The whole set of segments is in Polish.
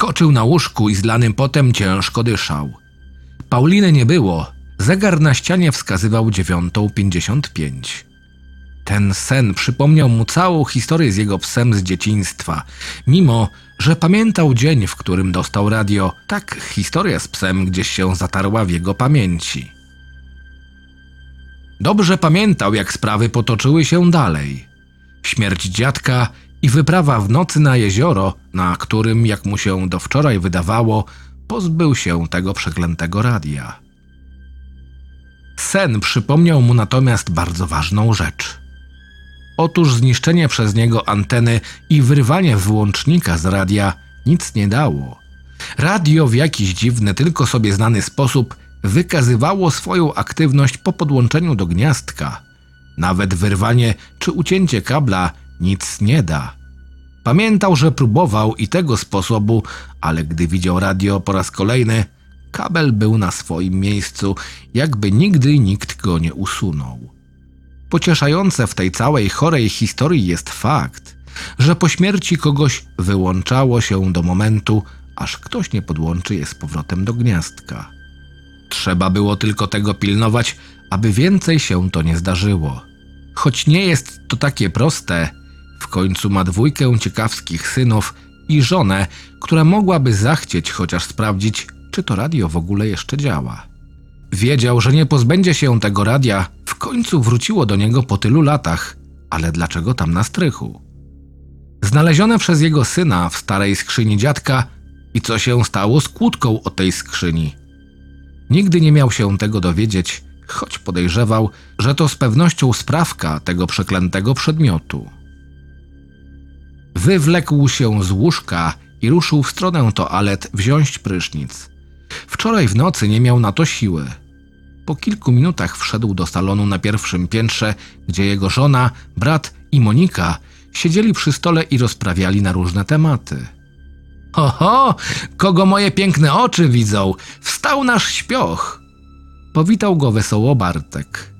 Skoczył na łóżku i zlanym potem ciężko dyszał. Pauliny nie było. Zegar na ścianie wskazywał 9.55. Ten sen przypomniał mu całą historię z jego psem z dzieciństwa, mimo że pamiętał dzień, w którym dostał radio. Tak historia z psem gdzieś się zatarła w jego pamięci. Dobrze pamiętał, jak sprawy potoczyły się dalej. Śmierć dziadka i wyprawa w nocy na jezioro, na którym, jak mu się do wczoraj wydawało, pozbył się tego przeklętego radia. Sen przypomniał mu natomiast bardzo ważną rzecz. Otóż zniszczenie przez niego anteny i wyrwanie wyłącznika z radia nic nie dało. Radio w jakiś dziwny, tylko sobie znany sposób wykazywało swoją aktywność po podłączeniu do gniazdka. Nawet wyrwanie czy ucięcie kabla nic nie da. Pamiętał, że próbował i tego sposobu, ale gdy widział radio po raz kolejny, kabel był na swoim miejscu, jakby nigdy nikt go nie usunął. Pocieszające w tej całej chorej historii jest fakt, że po śmierci kogoś wyłączało się do momentu, aż ktoś nie podłączy je z powrotem do gniazdka. Trzeba było tylko tego pilnować, aby więcej się to nie zdarzyło. Choć nie jest to takie proste, w końcu ma dwójkę ciekawskich synów i żonę, która mogłaby zachcieć chociaż sprawdzić, czy to radio w ogóle jeszcze działa. Wiedział, że nie pozbędzie się tego radia, w końcu wróciło do niego po tylu latach, ale dlaczego tam na strychu? Znalezione przez jego syna w starej skrzyni dziadka i co się stało z kłódką o tej skrzyni. Nigdy nie miał się tego dowiedzieć, choć podejrzewał, że to z pewnością sprawka tego przeklętego przedmiotu. Wywlekł się z łóżka i ruszył w stronę toalet wziąć prysznic. Wczoraj w nocy nie miał na to siły. Po kilku minutach wszedł do salonu na pierwszym piętrze, gdzie jego żona, brat i Monika siedzieli przy stole i rozprawiali na różne tematy. Ho, ho, kogo moje piękne oczy widzą? Wstał nasz śpioch! Powitał go wesoło Bartek.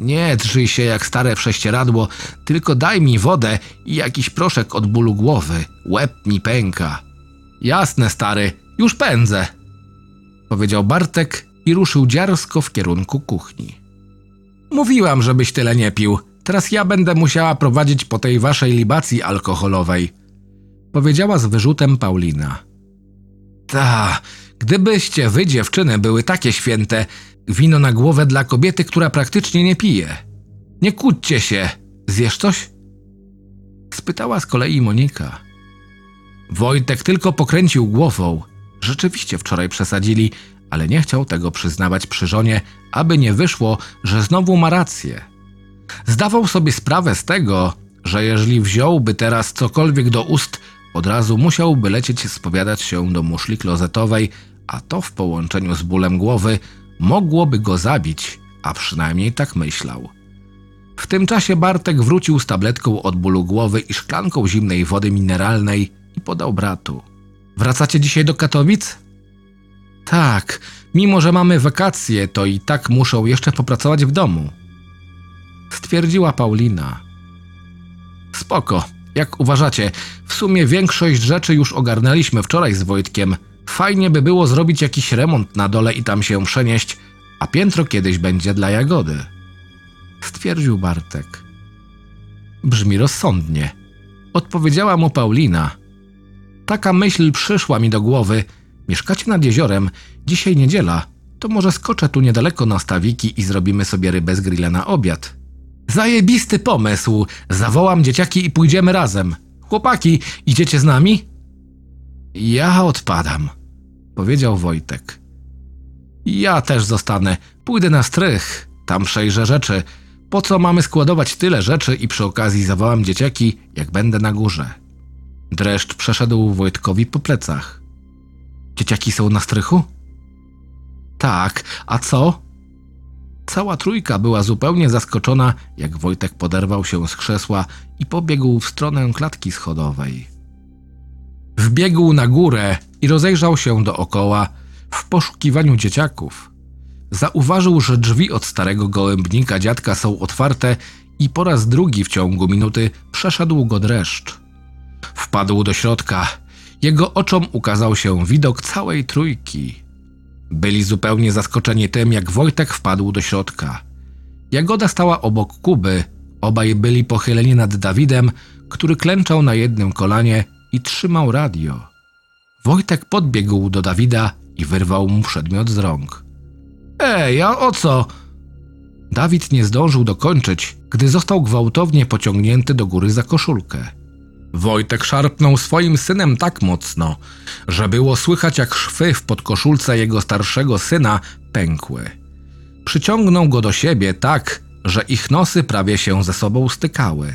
Nie drżyj się jak stare prześcieradło, tylko daj mi wodę i jakiś proszek od bólu głowy. Łeb mi pęka. Jasne, stary, już pędzę, powiedział Bartek i ruszył dziarsko w kierunku kuchni. Mówiłam, żebyś tyle nie pił. Teraz ja będę musiała prowadzić po tej waszej libacji alkoholowej, powiedziała z wyrzutem Paulina. Ta, gdybyście wy, dziewczyny, były takie święte, wino na głowę dla kobiety, która praktycznie nie pije. Nie kłóćcie się. Zjesz coś? Spytała z kolei Monika. Wojtek tylko pokręcił głową. Rzeczywiście wczoraj przesadzili, ale nie chciał tego przyznawać przy żonie, aby nie wyszło, że znowu ma rację. Zdawał sobie sprawę z tego, że jeżeli wziąłby teraz cokolwiek do ust, od razu musiałby lecieć spowiadać się do muszli klozetowej, a to w połączeniu z bólem głowy mogłoby go zabić, a przynajmniej tak myślał. W tym czasie Bartek wrócił z tabletką od bólu głowy i szklanką zimnej wody mineralnej i podał bratu. Wracacie dzisiaj do Katowic? Tak, mimo że mamy wakacje, to i tak muszą jeszcze popracować w domu. Stwierdziła Paulina. Spoko, jak uważacie, w sumie większość rzeczy już ogarnęliśmy wczoraj z Wojtkiem. Fajnie by było zrobić jakiś remont na dole i tam się przenieść, a piętro kiedyś będzie dla Jagody. Stwierdził Bartek. Brzmi rozsądnie. Odpowiedziała mu Paulina. Taka myśl przyszła mi do głowy. Mieszkacie nad jeziorem, dzisiaj niedziela. To może skoczę tu niedaleko na stawiki i zrobimy sobie rybę z grilla na obiad. Zajebisty pomysł. Zawołam dzieciaki i pójdziemy razem. Chłopaki, idziecie z nami? Ja odpadam, powiedział Wojtek. Ja też zostanę. Pójdę na strych. Tam przejrzę rzeczy. Po co mamy składować tyle rzeczy i przy okazji zawołam dzieciaki, jak będę na górze. Dreszcz przeszedł Wojtkowi po plecach. Dzieciaki są na strychu? Tak, a co? Cała trójka była zupełnie zaskoczona, jak Wojtek poderwał się z krzesła i pobiegł w stronę klatki schodowej. Wbiegł na górę i rozejrzał się dookoła w poszukiwaniu dzieciaków. Zauważył, że drzwi od starego gołębnika dziadka są otwarte i po raz drugi w ciągu minuty przeszedł go dreszcz. Wpadł do środka. Jego oczom ukazał się widok całej trójki. Byli zupełnie zaskoczeni tym, jak Wojtek wpadł do środka. Jagoda stała obok Kuby, obaj byli pochyleni nad Dawidem, który klęczał na jednym kolanie i trzymał radio. Wojtek podbiegł do Dawida i wyrwał mu przedmiot z rąk. Ej, a o co? Dawid nie zdążył dokończyć, gdy został gwałtownie pociągnięty do góry za koszulkę. Wojtek szarpnął swoim synem tak mocno, że było słychać jak szwy w podkoszulce jego starszego syna pękły. Przyciągnął go do siebie tak, że ich nosy prawie się ze sobą stykały.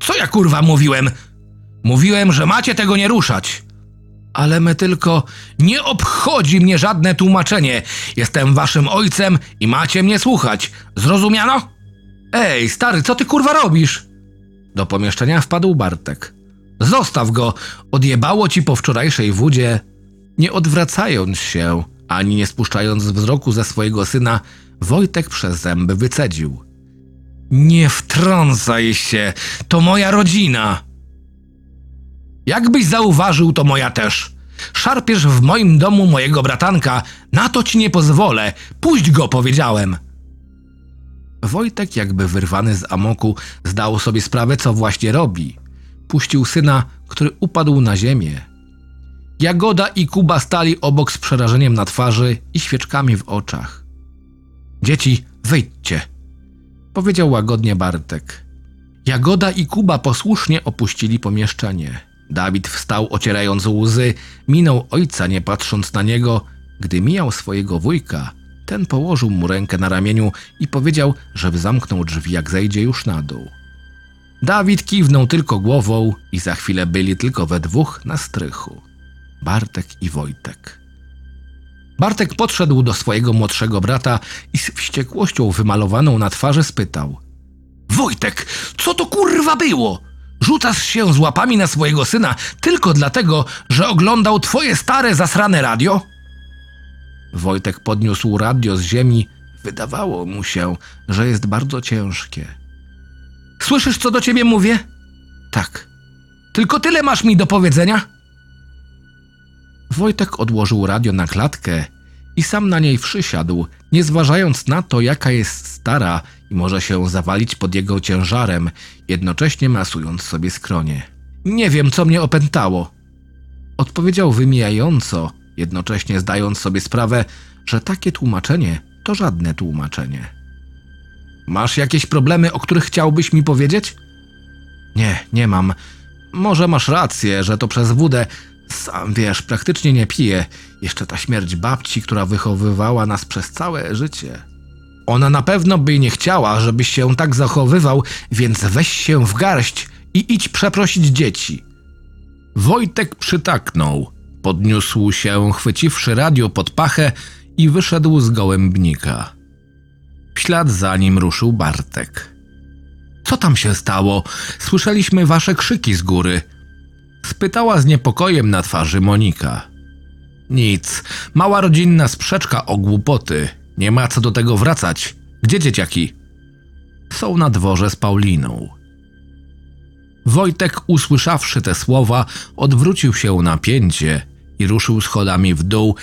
Co ja kurwa mówiłem? Mówiłem, że macie tego nie ruszać. Ale my tylko. Nie obchodzi mnie żadne tłumaczenie. Jestem waszym ojcem i macie mnie słuchać. Zrozumiano? Ej, stary, co ty kurwa robisz? Do pomieszczenia wpadł Bartek. Zostaw go, odjebało ci po wczorajszej wódzie. Nie odwracając się, ani nie spuszczając wzroku ze swojego syna, Wojtek przez zęby wycedził. Nie wtrącaj się, to moja rodzina. Jakbyś zauważył, to moja też. Szarpiesz w moim domu mojego bratanka, na to ci nie pozwolę. Puść go, powiedziałem. Wojtek, jakby wyrwany z amoku, zdał sobie sprawę, co właśnie robi. Puścił syna, który upadł na ziemię. Jagoda i Kuba stali obok z przerażeniem na twarzy i świeczkami w oczach. Dzieci, wyjdźcie, powiedział łagodnie Bartek. Jagoda i Kuba posłusznie opuścili pomieszczenie. Dawid wstał ocierając łzy, minął ojca nie patrząc na niego. Gdy mijał swojego wujka, ten położył mu rękę na ramieniu i powiedział, żeby zamknął drzwi jak zejdzie już na dół. Dawid kiwnął tylko głową i za chwilę byli tylko we dwóch na strychu. Bartek i Wojtek. Bartek podszedł do swojego młodszego brata i z wściekłością wymalowaną na twarzy spytał: Wojtek, co to kurwa było? Rzucasz się z łapami na swojego syna tylko dlatego, że oglądał twoje stare zasrane radio? Wojtek podniósł radio z ziemi. Wydawało mu się, że jest bardzo ciężkie. Słyszysz, co do ciebie mówię? Tak. Tylko tyle masz mi do powiedzenia? Wojtek odłożył radio na klatkę i sam na niej przysiadł, nie zważając na to, jaka jest stara może się zawalić pod jego ciężarem, jednocześnie masując sobie skronie. Nie wiem, co mnie opętało. Odpowiedział wymijająco, jednocześnie zdając sobie sprawę, że takie tłumaczenie to żadne tłumaczenie. Masz jakieś problemy, o których chciałbyś mi powiedzieć? Nie, nie mam. Może masz rację, że to przez wódę. Sam wiesz, praktycznie nie piję. Jeszcze ta śmierć babci, która wychowywała nas przez całe życie. Ona na pewno by nie chciała, żebyś się tak zachowywał, więc weź się w garść i idź przeprosić dzieci. Wojtek przytaknął, podniósł się, chwyciwszy radio pod pachę i wyszedł z gołębnika. W ślad za nim ruszył Bartek. Co tam się stało? Słyszeliśmy wasze krzyki z góry. Spytała z niepokojem na twarzy Monika. Nic, mała rodzinna sprzeczka o głupoty. Nie ma co do tego wracać. Gdzie dzieciaki? Są na dworze z Pauliną. Wojtek, usłyszawszy te słowa, odwrócił się na pięcie i ruszył schodami w dół.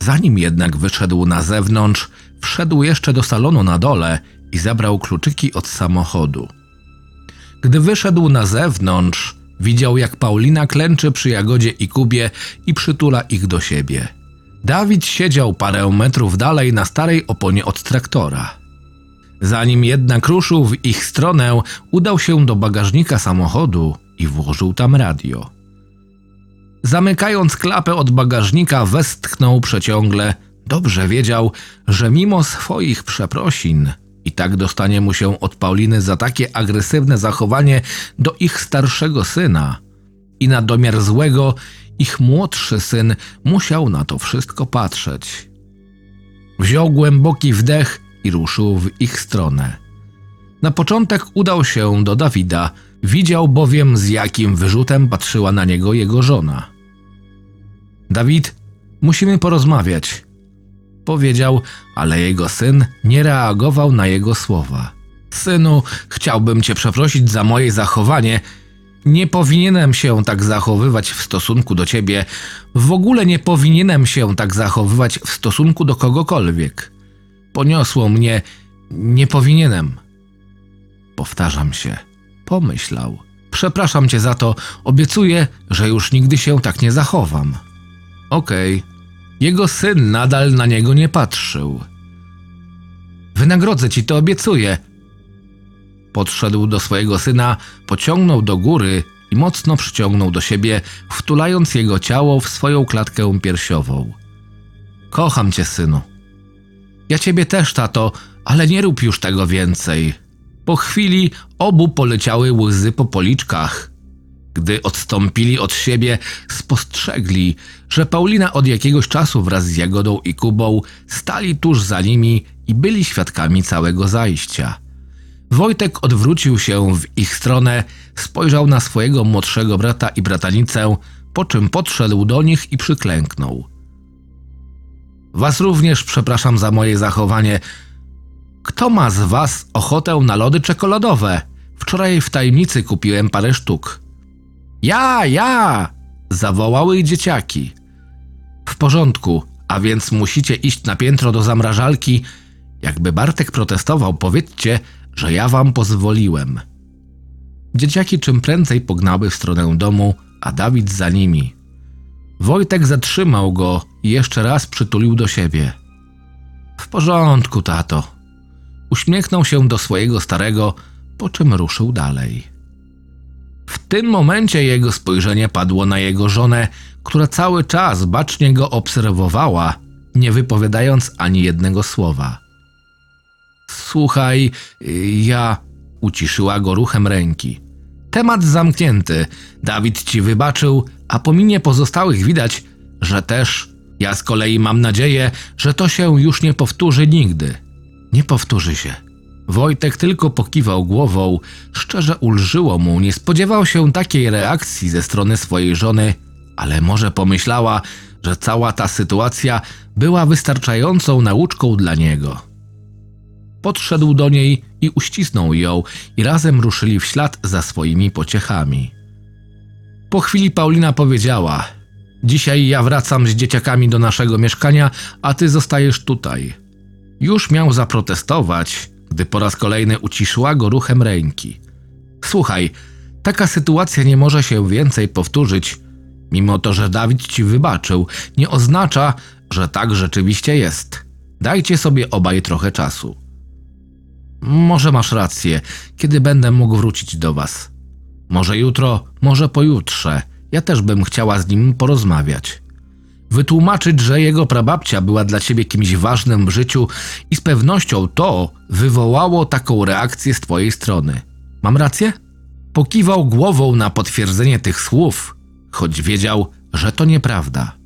Zanim jednak wyszedł na zewnątrz, wszedł jeszcze do salonu na dole i zabrał kluczyki od samochodu. Gdy wyszedł na zewnątrz, widział jak Paulina klęczy przy Jagodzie i Kubie i przytula ich do siebie. Dawid siedział parę metrów dalej na starej oponie od traktora. Zanim jednak ruszył w ich stronę, udał się do bagażnika samochodu i włożył tam radio. Zamykając klapę od bagażnika, westchnął przeciągle. Dobrze wiedział, że mimo swoich przeprosin i tak dostanie mu się od Pauliny za takie agresywne zachowanie do ich starszego syna. I na domiar złego ich młodszy syn musiał na to wszystko patrzeć. Wziął głęboki wdech i ruszył w ich stronę. Na początek udał się do Dawida, widział bowiem z jakim wyrzutem patrzyła na niego jego żona. Dawid, musimy porozmawiać, powiedział, ale jego syn nie reagował na jego słowa. Synu, chciałbym cię przeprosić za moje zachowanie. Nie powinienem się tak zachowywać w stosunku do ciebie. W ogóle nie powinienem się tak zachowywać w stosunku do kogokolwiek. Poniosło mnie, nie powinienem. Powtarzam się, pomyślał. Przepraszam cię za to, obiecuję, że już nigdy się tak nie zachowam. Okej. Jego syn nadal na niego nie patrzył. Wynagrodzę ci to, obiecuję. Podszedł do swojego syna, pociągnął do góry i mocno przyciągnął do siebie, wtulając jego ciało w swoją klatkę piersiową. Kocham cię, synu. Ja ciebie też, tato, ale nie rób już tego więcej. Po chwili obu poleciały łzy po policzkach. Gdy odstąpili od siebie, spostrzegli, że Paulina od jakiegoś czasu wraz z Jagodą i Kubą stali tuż za nimi i byli świadkami całego zajścia. Wojtek odwrócił się w ich stronę, spojrzał na swojego młodszego brata i bratanicę, po czym podszedł do nich i przyklęknął. Was również przepraszam za moje zachowanie. Kto ma z was ochotę na lody czekoladowe? Wczoraj w tajemnicy kupiłem parę sztuk. Ja, ja! zawołały dzieciaki. W porządku, a więc musicie iść na piętro do zamrażalki. Jakby Bartek protestował, powiedzcie, że ja wam pozwoliłem. Dzieciaki czym prędzej pognały w stronę domu, a Dawid za nimi. Wojtek zatrzymał go i jeszcze raz przytulił do siebie. W porządku, tato. Uśmiechnął się do swojego starego, po czym ruszył dalej. W tym momencie jego spojrzenie padło na jego żonę, która cały czas bacznie go obserwowała, nie wypowiadając ani jednego słowa. Słuchaj, ja. uciszyła go ruchem ręki. Temat zamknięty. Dawid ci wybaczył, a po minie pozostałych widać, że też. Ja z kolei mam nadzieję, że to się już nie powtórzy nigdy. Nie powtórzy się. Wojtek tylko pokiwał głową, szczerze ulżyło mu, nie spodziewał się takiej reakcji ze strony swojej żony, ale może pomyślała, że cała ta sytuacja była wystarczającą nauczką dla niego. Podszedł do niej i uścisnął ją, i razem ruszyli w ślad za swoimi pociechami. Po chwili Paulina powiedziała: Dzisiaj ja wracam z dzieciakami do naszego mieszkania, a ty zostajesz tutaj. Już miał zaprotestować, gdy po raz kolejny uciszyła go ruchem ręki. Słuchaj, taka sytuacja nie może się więcej powtórzyć. Mimo to, że Dawid ci wybaczył, nie oznacza, że tak rzeczywiście jest. Dajcie sobie obaj trochę czasu. Może masz rację, kiedy będę mógł wrócić do was. Może jutro, może pojutrze. Ja też bym chciała z nim porozmawiać. Wytłumaczyć, że jego prababcia była dla ciebie kimś ważnym w życiu i z pewnością to wywołało taką reakcję z twojej strony. Mam rację? Pokiwał głową na potwierdzenie tych słów, choć wiedział, że to nieprawda.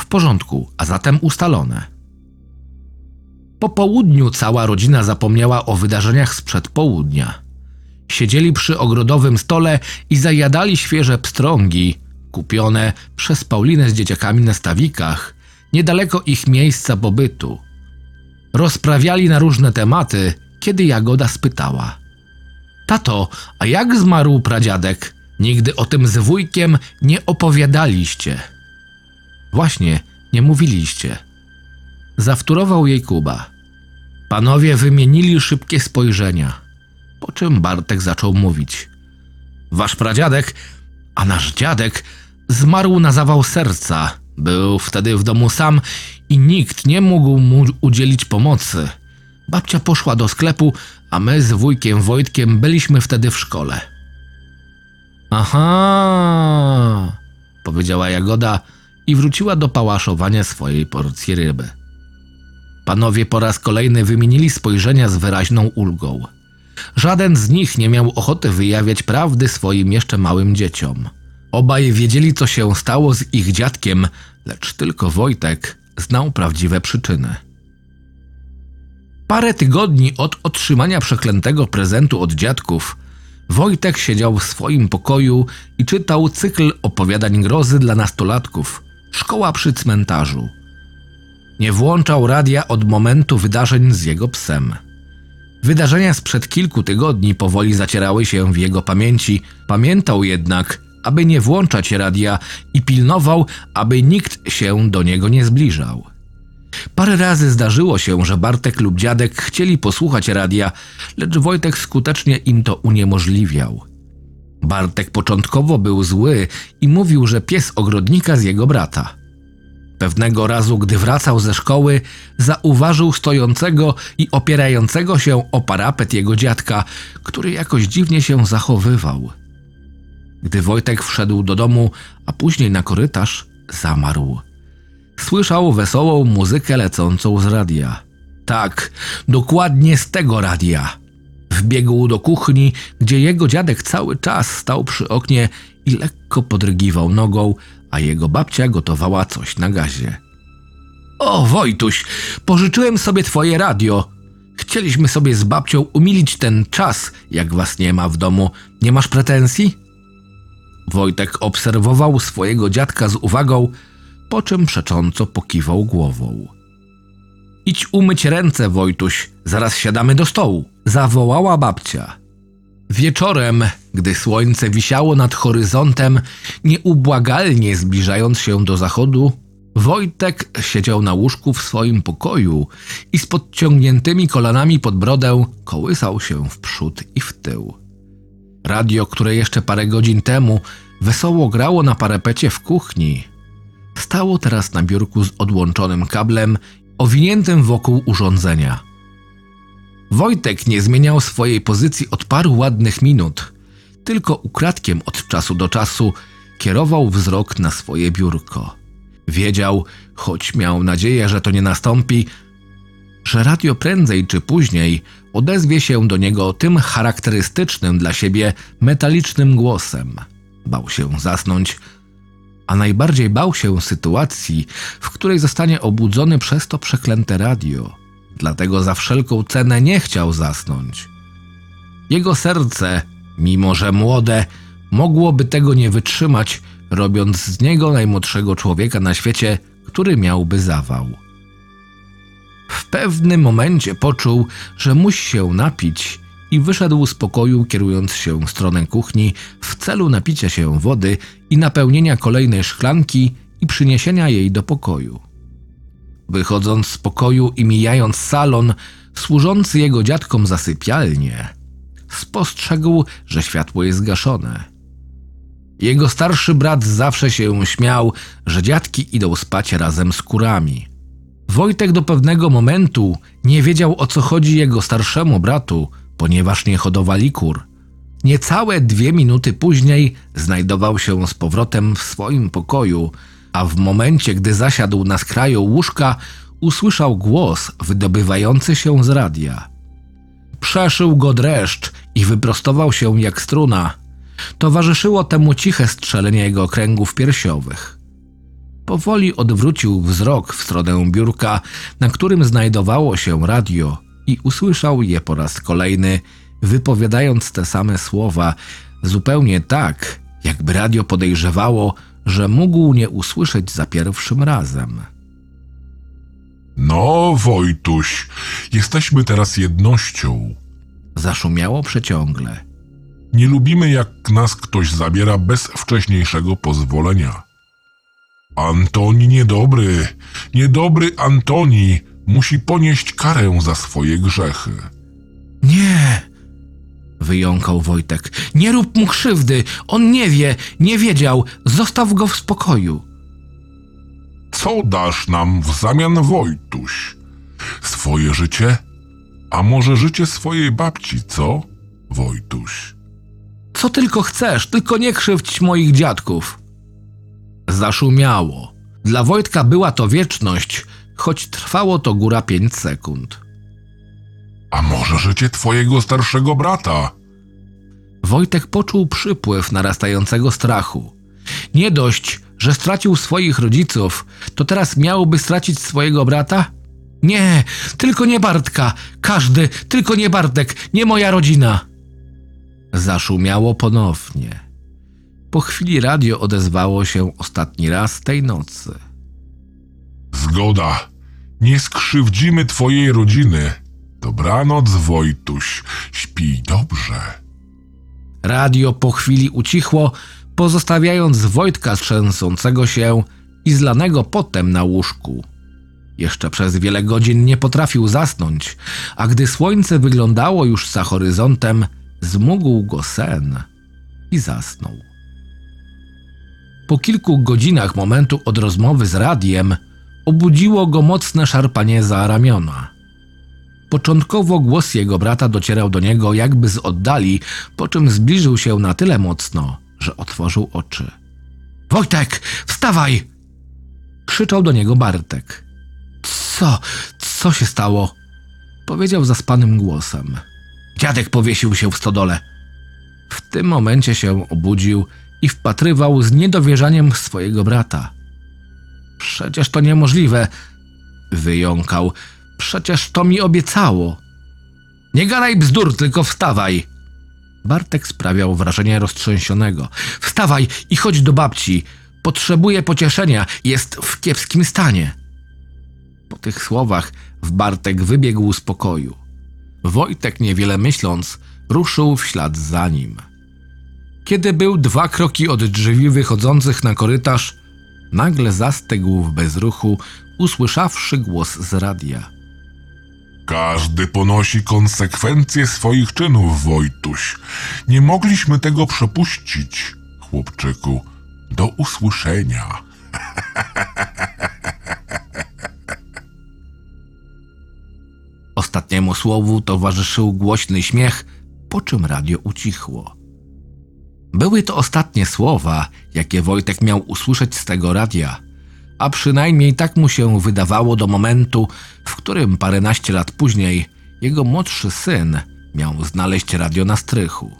W porządku, a zatem ustalone. Po południu cała rodzina zapomniała o wydarzeniach sprzed południa. Siedzieli przy ogrodowym stole i zajadali świeże pstrągi, kupione przez Paulinę z dzieciakami na stawikach, niedaleko ich miejsca pobytu. Rozprawiali na różne tematy, kiedy Jagoda spytała: Tato, a jak zmarł pradziadek? Nigdy o tym z wujkiem nie opowiadaliście. Właśnie, nie mówiliście. Zawtórował jej Kuba. Panowie wymienili szybkie spojrzenia, po czym Bartek zaczął mówić. Wasz pradziadek, a nasz dziadek zmarł na zawał serca. Był wtedy w domu sam i nikt nie mógł mu udzielić pomocy. Babcia poszła do sklepu, a my z wujkiem Wojtkiem byliśmy wtedy w szkole. Aha, powiedziała Jagoda i wróciła do pałaszowania swojej porcji ryby. Panowie po raz kolejny wymienili spojrzenia z wyraźną ulgą. Żaden z nich nie miał ochoty wyjawiać prawdy swoim jeszcze małym dzieciom. Obaj wiedzieli, co się stało z ich dziadkiem, lecz tylko Wojtek znał prawdziwe przyczyny. Parę tygodni od otrzymania przeklętego prezentu od dziadków, Wojtek siedział w swoim pokoju i czytał cykl opowiadań grozy dla nastolatków Szkoła przy cmentarzu. Nie włączał radia od momentu wydarzeń z jego psem. Wydarzenia sprzed kilku tygodni powoli zacierały się w jego pamięci. Pamiętał jednak, aby nie włączać radia i pilnował, aby nikt się do niego nie zbliżał. Parę razy zdarzyło się, że Bartek lub dziadek chcieli posłuchać radia, lecz Wojtek skutecznie im to uniemożliwiał. Bartek początkowo był zły i mówił, że pies ogrodnika z jego brata. Pewnego razu, gdy wracał ze szkoły, zauważył stojącego i opierającego się o parapet jego dziadka, który jakoś dziwnie się zachowywał. Gdy Wojtek wszedł do domu, a później na korytarz, zamarł. Słyszał wesołą muzykę lecącą z radia. Tak, dokładnie z tego radia. Wbiegł do kuchni, gdzie jego dziadek cały czas stał przy oknie i lekko podrygiwał nogą, a jego babcia gotowała coś na gazie. O, Wojtuś, pożyczyłem sobie twoje radio. Chcieliśmy sobie z babcią umilić ten czas, jak was nie ma w domu. Nie masz pretensji? Wojtek obserwował swojego dziadka z uwagą, po czym przecząco pokiwał głową. Idź umyć ręce, Wojtuś, zaraz siadamy do stołu, zawołała babcia. Wieczorem, gdy słońce wisiało nad horyzontem, nieubłagalnie zbliżając się do zachodu, Wojtek siedział na łóżku w swoim pokoju i z podciągniętymi kolanami pod brodę kołysał się w przód i w tył. Radio, które jeszcze parę godzin temu wesoło grało na parapecie w kuchni, stało teraz na biurku z odłączonym kablem owiniętym wokół urządzenia. Wojtek nie zmieniał swojej pozycji od paru ładnych minut, tylko ukradkiem od czasu do czasu kierował wzrok na swoje biurko. Wiedział, choć miał nadzieję, że to nie nastąpi, że radio prędzej czy później odezwie się do niego tym charakterystycznym dla siebie metalicznym głosem. Bał się zasnąć, a najbardziej bał się sytuacji, w której zostanie obudzony przez to przeklęte radio. Dlatego za wszelką cenę nie chciał zasnąć. Jego serce, mimo że młode, mogłoby tego nie wytrzymać, robiąc z niego najmłodszego człowieka na świecie, który miałby zawał. W pewnym momencie poczuł, że musi się napić i wyszedł z pokoju, kierując się w stronę kuchni w celu napicia się wody i napełnienia kolejnej szklanki i przyniesienia jej do pokoju. Wychodząc z pokoju i mijając salon, służący jego dziadkom za sypialnię, spostrzegł, że światło jest zgaszone. Jego starszy brat zawsze się śmiał, że dziadki idą spać razem z kurami. Wojtek do pewnego momentu nie wiedział o co chodzi jego starszemu bratu, ponieważ nie hodowali kur. Niecałe dwie minuty później znajdował się z powrotem w swoim pokoju, a w momencie, gdy zasiadł na skraju łóżka, usłyszał głos wydobywający się z radia. Przeszył go dreszcz i wyprostował się jak struna. Towarzyszyło temu ciche strzelenie jego kręgów piersiowych. Powoli odwrócił wzrok w stronę biurka, na którym znajdowało się radio i usłyszał je po raz kolejny, wypowiadając te same słowa, zupełnie tak, jakby radio podejrzewało, że mógł nie usłyszeć za pierwszym razem. No, Wojtuś, jesteśmy teraz jednością. Zaszumiało przeciągle. Nie lubimy, jak nas ktoś zabiera bez wcześniejszego pozwolenia. Antoni niedobry, niedobry Antoni musi ponieść karę za swoje grzechy. Nie! Wyjąkał Wojtek. Nie rób mu krzywdy! On nie wie, nie wiedział. Zostaw go w spokoju. Co dasz nam w zamian, Wojtuś? Swoje życie? A może życie swojej babci, co, Wojtuś? Co tylko chcesz, tylko nie krzywdź moich dziadków. Zaszumiało. Dla Wojtka była to wieczność, choć trwało to góra pięć sekund. A może życie twojego starszego brata? Wojtek poczuł przypływ narastającego strachu. Nie dość, że stracił swoich rodziców, to teraz miałby stracić swojego brata? Nie, tylko nie Bartka. Każdy, tylko nie Bartek, nie moja rodzina. Zaszumiało ponownie. Po chwili radio odezwało się ostatni raz tej nocy. Zgoda. Nie skrzywdzimy twojej rodziny. Dobranoc, Wojtuś. Śpij dobrze. Radio po chwili ucichło, pozostawiając Wojtka trzęsącego się i zlanego potem na łóżku. Jeszcze przez wiele godzin nie potrafił zasnąć, a gdy słońce wyglądało już za horyzontem, zmógł go sen i zasnął. Po kilku godzinach momentu od rozmowy z radiem obudziło go mocne szarpanie za ramiona. Początkowo głos jego brata docierał do niego jakby z oddali, po czym zbliżył się na tyle mocno, że otworzył oczy. Wojtek, wstawaj! Krzyczał do niego Bartek. Co? Co się stało? Powiedział zaspanym głosem. Dziadek powiesił się w stodole. W tym momencie się obudził i wpatrywał z niedowierzaniem swojego brata. Przecież to niemożliwe, wyjąkał. Przecież to mi obiecało. Nie gadaj bzdur, tylko wstawaj. Bartek sprawiał wrażenie roztrzęsionego. Wstawaj i chodź do babci. Potrzebuje pocieszenia, jest w kiepskim stanie. Po tych słowach w Bartek wybiegł z pokoju. Wojtek, niewiele myśląc, ruszył w ślad za nim. Kiedy był dwa kroki od drzwi wychodzących na korytarz, nagle zastygł w bezruchu, usłyszawszy głos z radia. Każdy ponosi konsekwencje swoich czynów, Wojtuś. Nie mogliśmy tego przepuścić, chłopczyku. Do usłyszenia. Ostatniemu słowu towarzyszył głośny śmiech, po czym radio ucichło. Były to ostatnie słowa, jakie Wojtek miał usłyszeć z tego radia, a przynajmniej tak mu się wydawało do momentu, w którym paręnaście lat później jego młodszy syn miał znaleźć radio na strychu.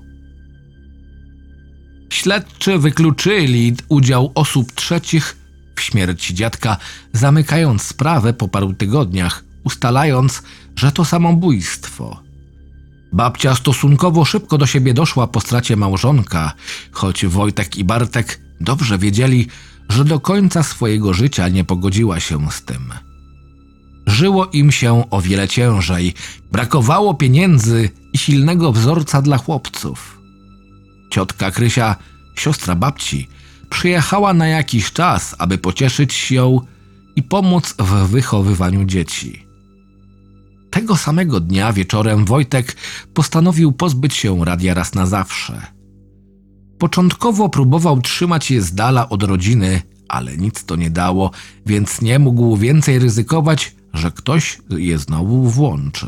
Śledczy wykluczyli udział osób trzecich w śmierci dziadka, zamykając sprawę po paru tygodniach, ustalając, że to samobójstwo. Babcia stosunkowo szybko do siebie doszła po stracie małżonka, choć Wojtek i Bartek dobrze wiedzieli, że do końca swojego życia nie pogodziła się z tym. Żyło im się o wiele ciężej, brakowało pieniędzy i silnego wzorca dla chłopców. Ciotka Krysia, siostra babci, przyjechała na jakiś czas, aby pocieszyć ją i pomóc w wychowywaniu dzieci. Tego samego dnia wieczorem Wojtek postanowił pozbyć się radia raz na zawsze. Początkowo próbował trzymać je z dala od rodziny, ale nic to nie dało, więc nie mógł więcej ryzykować, że ktoś je znowu włączy.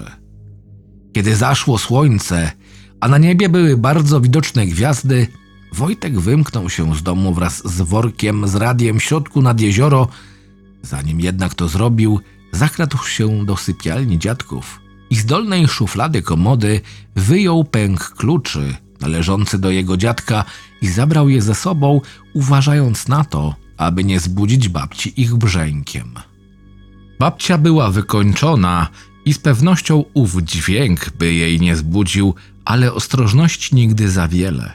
Kiedy zaszło słońce, a na niebie były bardzo widoczne gwiazdy, Wojtek wymknął się z domu wraz z workiem z radiem w środku nad jezioro. Zanim jednak to zrobił, zakradł się do sypialni dziadków i z dolnej szuflady komody wyjął pęk kluczy należący do jego dziadka i zabrał je ze sobą, uważając na to, aby nie zbudzić babci ich brzękiem. Babcia była wykończona i z pewnością ów dźwięk by jej nie zbudził, ale ostrożności nigdy za wiele.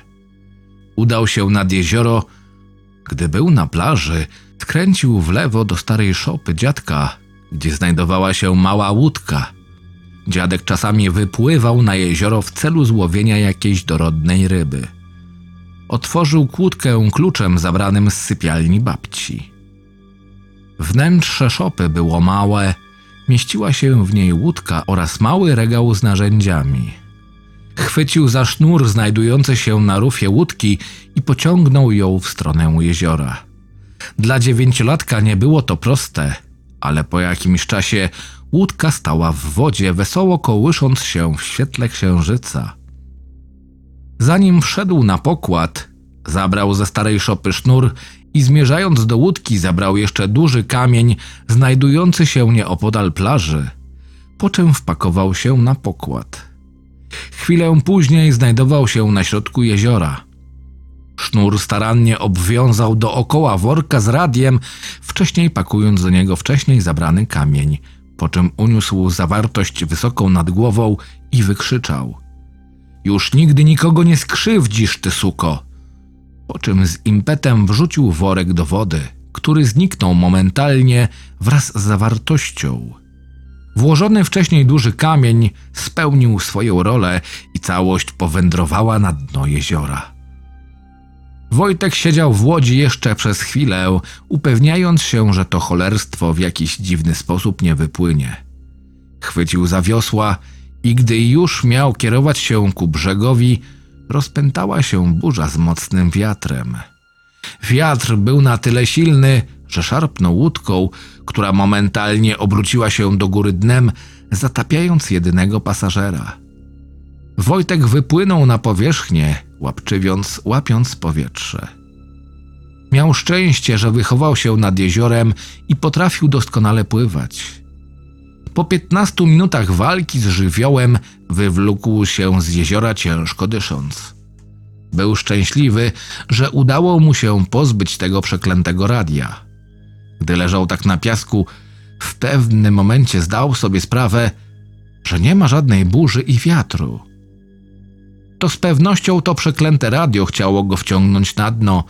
Udał się nad jezioro. Gdy był na plaży, skręcił w lewo do starej szopy dziadka, gdzie znajdowała się mała łódka. Dziadek czasami wypływał na jezioro w celu złowienia jakiejś dorodnej ryby. Otworzył kłódkę kluczem zabranym z sypialni babci. Wnętrze szopy było małe, mieściła się w niej łódka oraz mały regał z narzędziami. Chwycił za sznur znajdujący się na rufie łódki i pociągnął ją w stronę jeziora. Dla dziewięciolatka nie było to proste, ale po jakimś czasie łódka stała w wodzie, wesoło kołysząc się w świetle księżyca. Zanim wszedł na pokład, zabrał ze starej szopy sznur i zmierzając do łódki zabrał jeszcze duży kamień znajdujący się nieopodal plaży, po czym wpakował się na pokład. Chwilę później znajdował się na środku jeziora. Sznur starannie obwiązał dookoła worka z radiem, wcześniej pakując do niego wcześniej zabrany kamień, po czym uniósł zawartość wysoką nad głową i wykrzyczał: Już nigdy nikogo nie skrzywdzisz, ty suko! Po czym z impetem wrzucił worek do wody, który zniknął momentalnie wraz z zawartością. Włożony wcześniej duży kamień spełnił swoją rolę i całość powędrowała na dno jeziora. Wojtek siedział w łodzi jeszcze przez chwilę, upewniając się, że to cholerstwo w jakiś dziwny sposób nie wypłynie. Chwycił za wiosła i gdy już miał kierować się ku brzegowi, rozpętała się burza z mocnym wiatrem. Wiatr był na tyle silny, że szarpnął łódką, która momentalnie obróciła się do góry dnem, zatapiając jedynego pasażera. Wojtek wypłynął na powierzchnię, łapczywiąc, łapiąc powietrze. Miał szczęście, że wychował się nad jeziorem i potrafił doskonale pływać. Po 15 minutach walki z żywiołem wywlókł się z jeziora ciężko dysząc. Był szczęśliwy, że udało mu się pozbyć tego przeklętego radia. Gdy leżał tak na piasku, w pewnym momencie zdał sobie sprawę, że nie ma żadnej burzy i wiatru. To z pewnością to przeklęte radio chciało go wciągnąć na dno,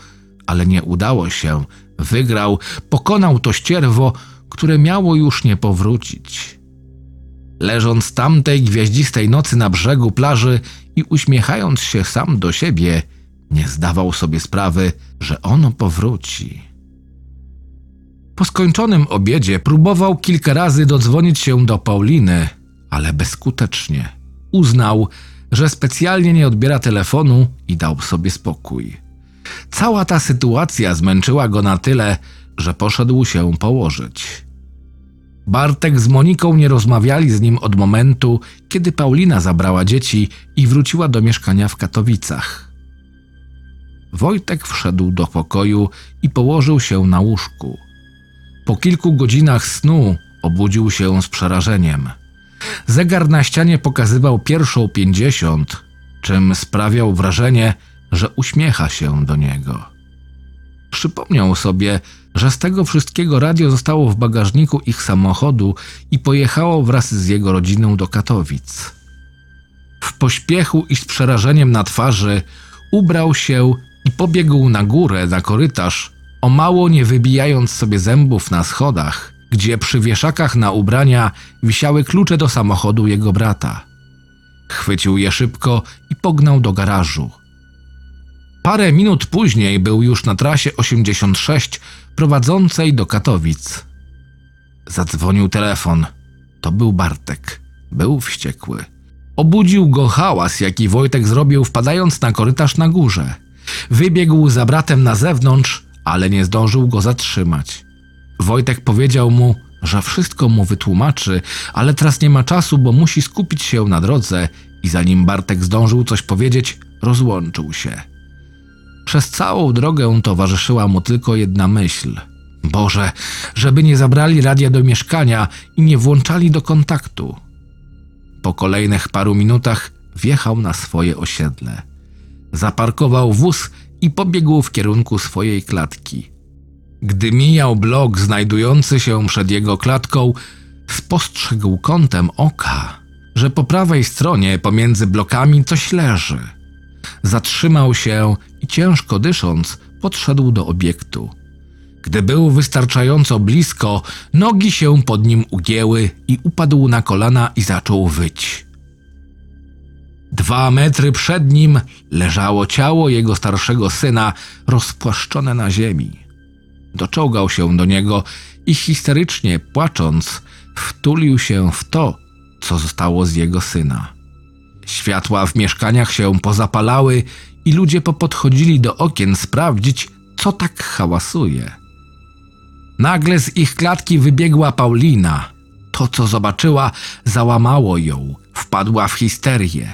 ale nie udało się. Wygrał, pokonał to ścierwo, które miało już nie powrócić. Leżąc tamtej gwiaździstej nocy na brzegu plaży i uśmiechając się sam do siebie, nie zdawał sobie sprawy, że ono powróci. Po skończonym obiedzie próbował kilka razy dodzwonić się do Pauliny, ale bezskutecznie. Uznał, że specjalnie nie odbiera telefonu i dał sobie spokój. Cała ta sytuacja zmęczyła go na tyle, że poszedł się położyć. Bartek z Moniką nie rozmawiali z nim od momentu, kiedy Paulina zabrała dzieci i wróciła do mieszkania w Katowicach. Wojtek wszedł do pokoju i położył się na łóżku. Po kilku godzinach snu obudził się z przerażeniem. Zegar na ścianie pokazywał pierwszą pięćdziesiąt, czym sprawiał wrażenie, że uśmiecha się do niego. Przypomniał sobie, że z tego wszystkiego radio zostało w bagażniku ich samochodu i pojechało wraz z jego rodziną do Katowic. W pośpiechu i z przerażeniem na twarzy ubrał się i pobiegł na górę, na korytarz, o mało nie wybijając sobie zębów na schodach, gdzie przy wieszakach na ubrania wisiały klucze do samochodu jego brata. Chwycił je szybko i pognał do garażu. Parę minut później był już na trasie 86 prowadzącej do Katowic. Zadzwonił telefon. To był Bartek. Był wściekły. Obudził go hałas, jaki Wojtek zrobił wpadając na korytarz na górze. Wybiegł za bratem na zewnątrz, ale nie zdążył go zatrzymać. Wojtek powiedział mu, że wszystko mu wytłumaczy, ale teraz nie ma czasu, bo musi skupić się na drodze i zanim Bartek zdążył coś powiedzieć, rozłączył się. Przez całą drogę towarzyszyła mu tylko jedna myśl. Boże, żeby nie zabrali radia do mieszkania i nie włączali do kontaktu. Po kolejnych paru minutach wjechał na swoje osiedle. Zaparkował wóz i pobiegł w kierunku swojej klatki. Gdy mijał blok znajdujący się przed jego klatką, spostrzegł kątem oka, że po prawej stronie pomiędzy blokami coś leży. Zatrzymał się i ciężko dysząc, podszedł do obiektu. Gdy był wystarczająco blisko, nogi się pod nim ugięły i upadł na kolana i zaczął wyć. Dwa metry przed nim leżało ciało jego starszego syna, rozpłaszczone na ziemi. Doczołgał się do niego i histerycznie płacząc, wtulił się w to, co zostało z jego syna. Światła w mieszkaniach się pozapalały i ludzie popodchodzili do okien sprawdzić, co tak hałasuje. Nagle z ich klatki wybiegła Paulina. To, co zobaczyła, załamało ją, wpadła w histerię.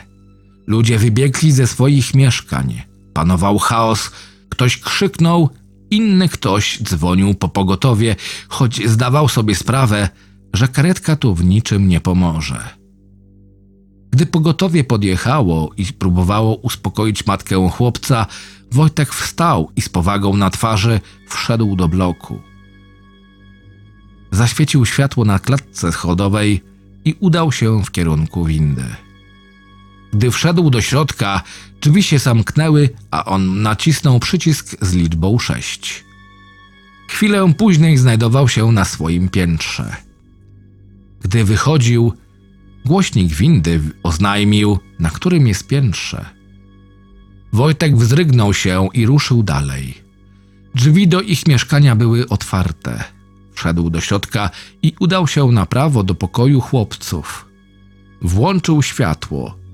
Ludzie wybiegli ze swoich mieszkań. Panował chaos, ktoś krzyknął, inny ktoś dzwonił po pogotowie, choć zdawał sobie sprawę, że karetka tu w niczym nie pomoże. Gdy pogotowie podjechało i próbowało uspokoić matkę chłopca, Wojtek wstał i z powagą na twarzy wszedł do bloku. Zaświecił światło na klatce schodowej i udał się w kierunku windy. Gdy wszedł do środka, drzwi się zamknęły, a on nacisnął przycisk z liczbą 6. Chwilę później znajdował się na swoim piętrze. Gdy wychodził, głośnik windy oznajmił, na którym jest piętrze. Wojtek wzdrygnął się i ruszył dalej. Drzwi do ich mieszkania były otwarte. Wszedł do środka i udał się na prawo do pokoju chłopców. Włączył światło.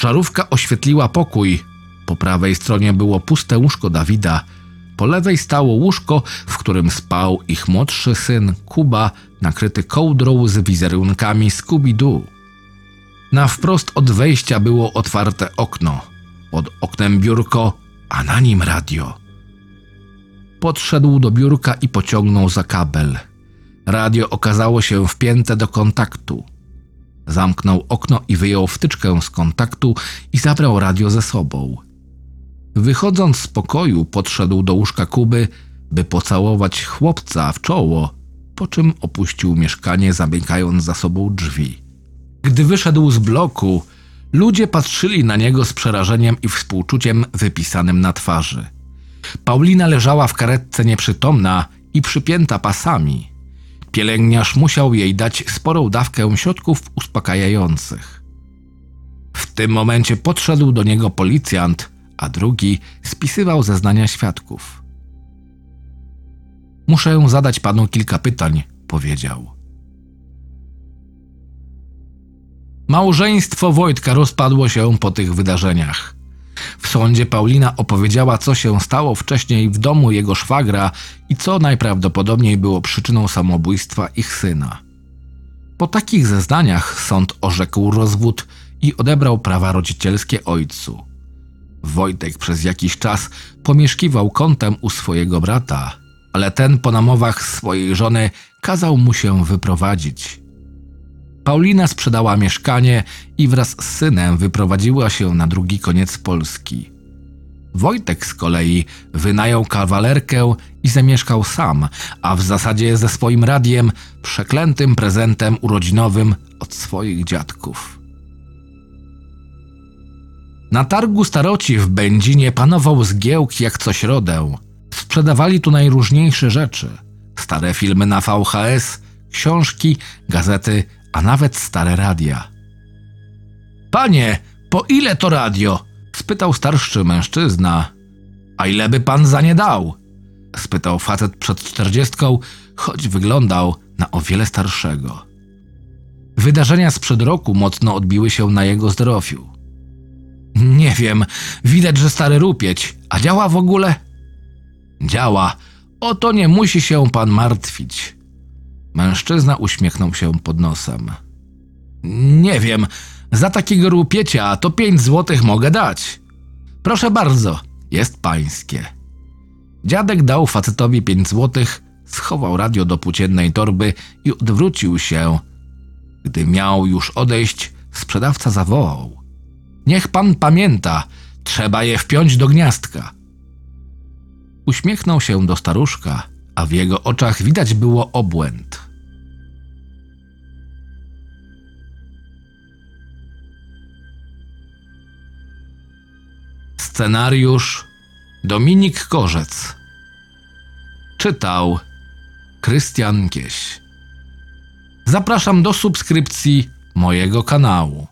Żarówka oświetliła pokój. Po prawej stronie było puste łóżko Dawida. Po lewej stało łóżko, w którym spał ich młodszy syn Kuba, nakryty kołdrą z wizerunkami Scooby-Doo. Na wprost od wejścia było otwarte okno. Pod oknem biurko, a na nim radio. Podszedł do biurka i pociągnął za kabel. Radio okazało się wpięte do kontaktu. Zamknął okno i wyjął wtyczkę z kontaktu i zabrał radio ze sobą. Wychodząc z pokoju, podszedł do łóżka Kuby, by pocałować chłopca w czoło, po czym opuścił mieszkanie, zamykając za sobą drzwi. Gdy wyszedł z bloku, ludzie patrzyli na niego z przerażeniem i współczuciem wypisanym na twarzy. Paulina leżała w karetce nieprzytomna i przypięta pasami. Pielęgniarz musiał jej dać sporą dawkę środków uspokajających. W tym momencie podszedł do niego policjant, a drugi spisywał zeznania świadków. Muszę zadać panu kilka pytań, powiedział. Małżeństwo Wojtka rozpadło się po tych wydarzeniach. W sądzie Paulina opowiedziała, co się stało wcześniej w domu jego szwagra i co najprawdopodobniej było przyczyną samobójstwa ich syna. Po takich zeznaniach sąd orzekł rozwód i odebrał prawa rodzicielskie ojcu. Wojtek przez jakiś czas pomieszkiwał kątem u swojego brata, ale ten po namowach swojej żony kazał mu się wyprowadzić. Paulina sprzedała mieszkanie i wraz z synem wyprowadziła się na drugi koniec Polski. Wojtek z kolei wynajął kawalerkę i zamieszkał sam, a w zasadzie ze swoim radiem, przeklętym prezentem urodzinowym od swoich dziadków. Na targu staroci w Będzinie panował zgiełk jak co środę. Sprzedawali tu najróżniejsze rzeczy. Stare filmy na VHS, książki, gazety, a nawet stare radia. Panie, po ile to radio? spytał starszy mężczyzna. A ile by pan za nie dał? spytał facet przed czterdziestką, choć wyglądał na o wiele starszego. Wydarzenia sprzed roku mocno odbiły się na jego zdrowiu. Nie wiem, widać, że stary rupieć, a działa w ogóle? Działa. O to nie musi się pan martwić. Mężczyzna uśmiechnął się pod nosem. Nie wiem, za takiego rupiecia to pięć złotych mogę dać. Proszę bardzo, jest pańskie. Dziadek dał facetowi pięć złotych, schował radio do płóciennej torby i odwrócił się. Gdy miał już odejść, sprzedawca zawołał. Niech pan pamięta, trzeba je wpiąć do gniazdka. Uśmiechnął się do staruszka, a w jego oczach widać było obłęd. Scenariusz Dominik Korzec Czytał Krystian Kieś Zapraszam do subskrypcji mojego kanału.